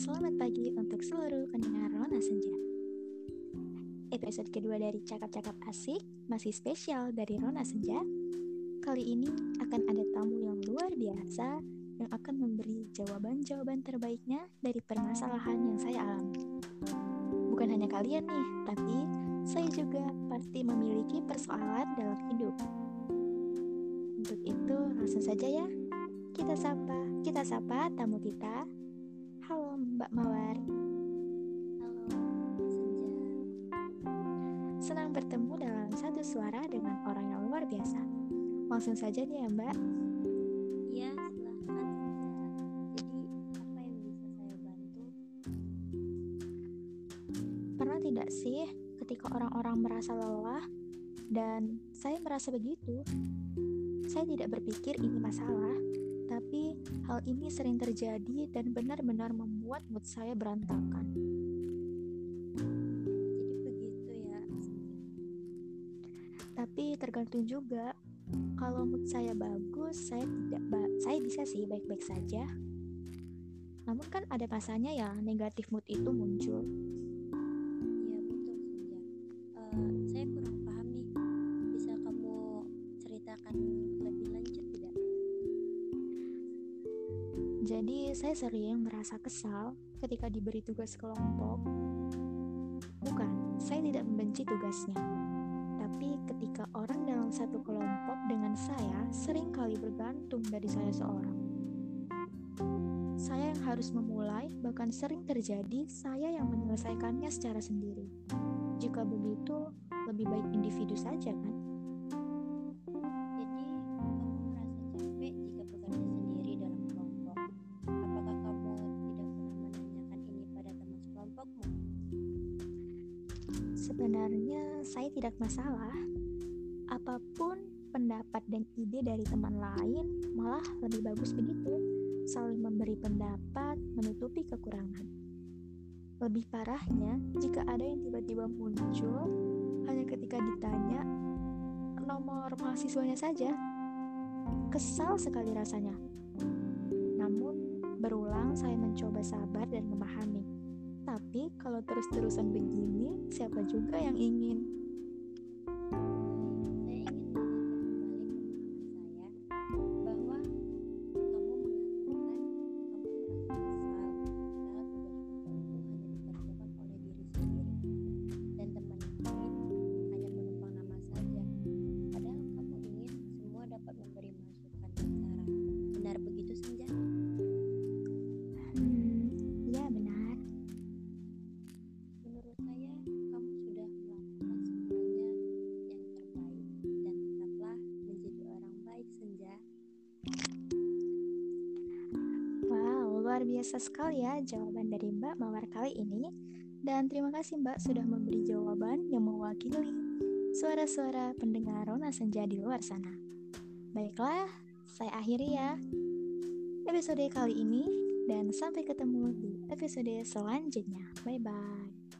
selamat pagi untuk seluruh pendengar Rona Senja. Episode kedua dari Cakap-Cakap Asik masih spesial dari Rona Senja. Kali ini akan ada tamu yang luar biasa yang akan memberi jawaban-jawaban terbaiknya dari permasalahan yang saya alami. Bukan hanya kalian nih, tapi saya juga pasti memiliki persoalan dalam hidup. Untuk itu, langsung saja ya. Kita sapa, kita sapa tamu kita. Halo Mbak Mawar. Halo, Senja. Senang bertemu dalam satu suara dengan orang yang luar biasa. Langsung saja nih ya Mbak. Iya, silahkan. Jadi, apa yang bisa saya bantu? Pernah tidak sih ketika orang-orang merasa lelah dan saya merasa begitu? Saya tidak berpikir ini masalah, tapi hal ini sering terjadi dan benar-benar membuat mood saya berantakan. Jadi begitu ya. Tapi tergantung juga. Kalau mood saya bagus, saya tidak ba- saya bisa sih baik-baik saja. Namun kan ada masanya ya negatif mood itu muncul. Iya, betul Senja. Eh, saya Jadi saya sering merasa kesal ketika diberi tugas kelompok. Bukan, saya tidak membenci tugasnya. Tapi ketika orang dalam satu kelompok dengan saya sering kali bergantung dari saya seorang. Saya yang harus memulai, bahkan sering terjadi saya yang menyelesaikannya secara sendiri. Jika begitu, lebih baik individu saja kan? Sebenarnya saya tidak masalah. Apa pun pendapat dan ide dari teman lain, malah lebih bagus begitu. Saling memberi pendapat, menutupi kekurangan. Lebih parahnya, jika ada yang tiba-tiba muncul hanya ketika ditanya nomor mahasiswanya saja. Kesal sekali rasanya. Namun, berulang saya mencoba sabar dan memahami. Tapi kalau terus-terusan begini, siapa juga yang ingin? Luar biasa sekali ya jawaban dari Mbak Mawar kali ini. Dan terima kasih Mbak sudah memberi jawaban yang mewakili suara-suara pendengar Rona Senja di luar sana. Baiklah, saya akhiri ya episode kali ini dan sampai ketemu di episode selanjutnya. Bye bye.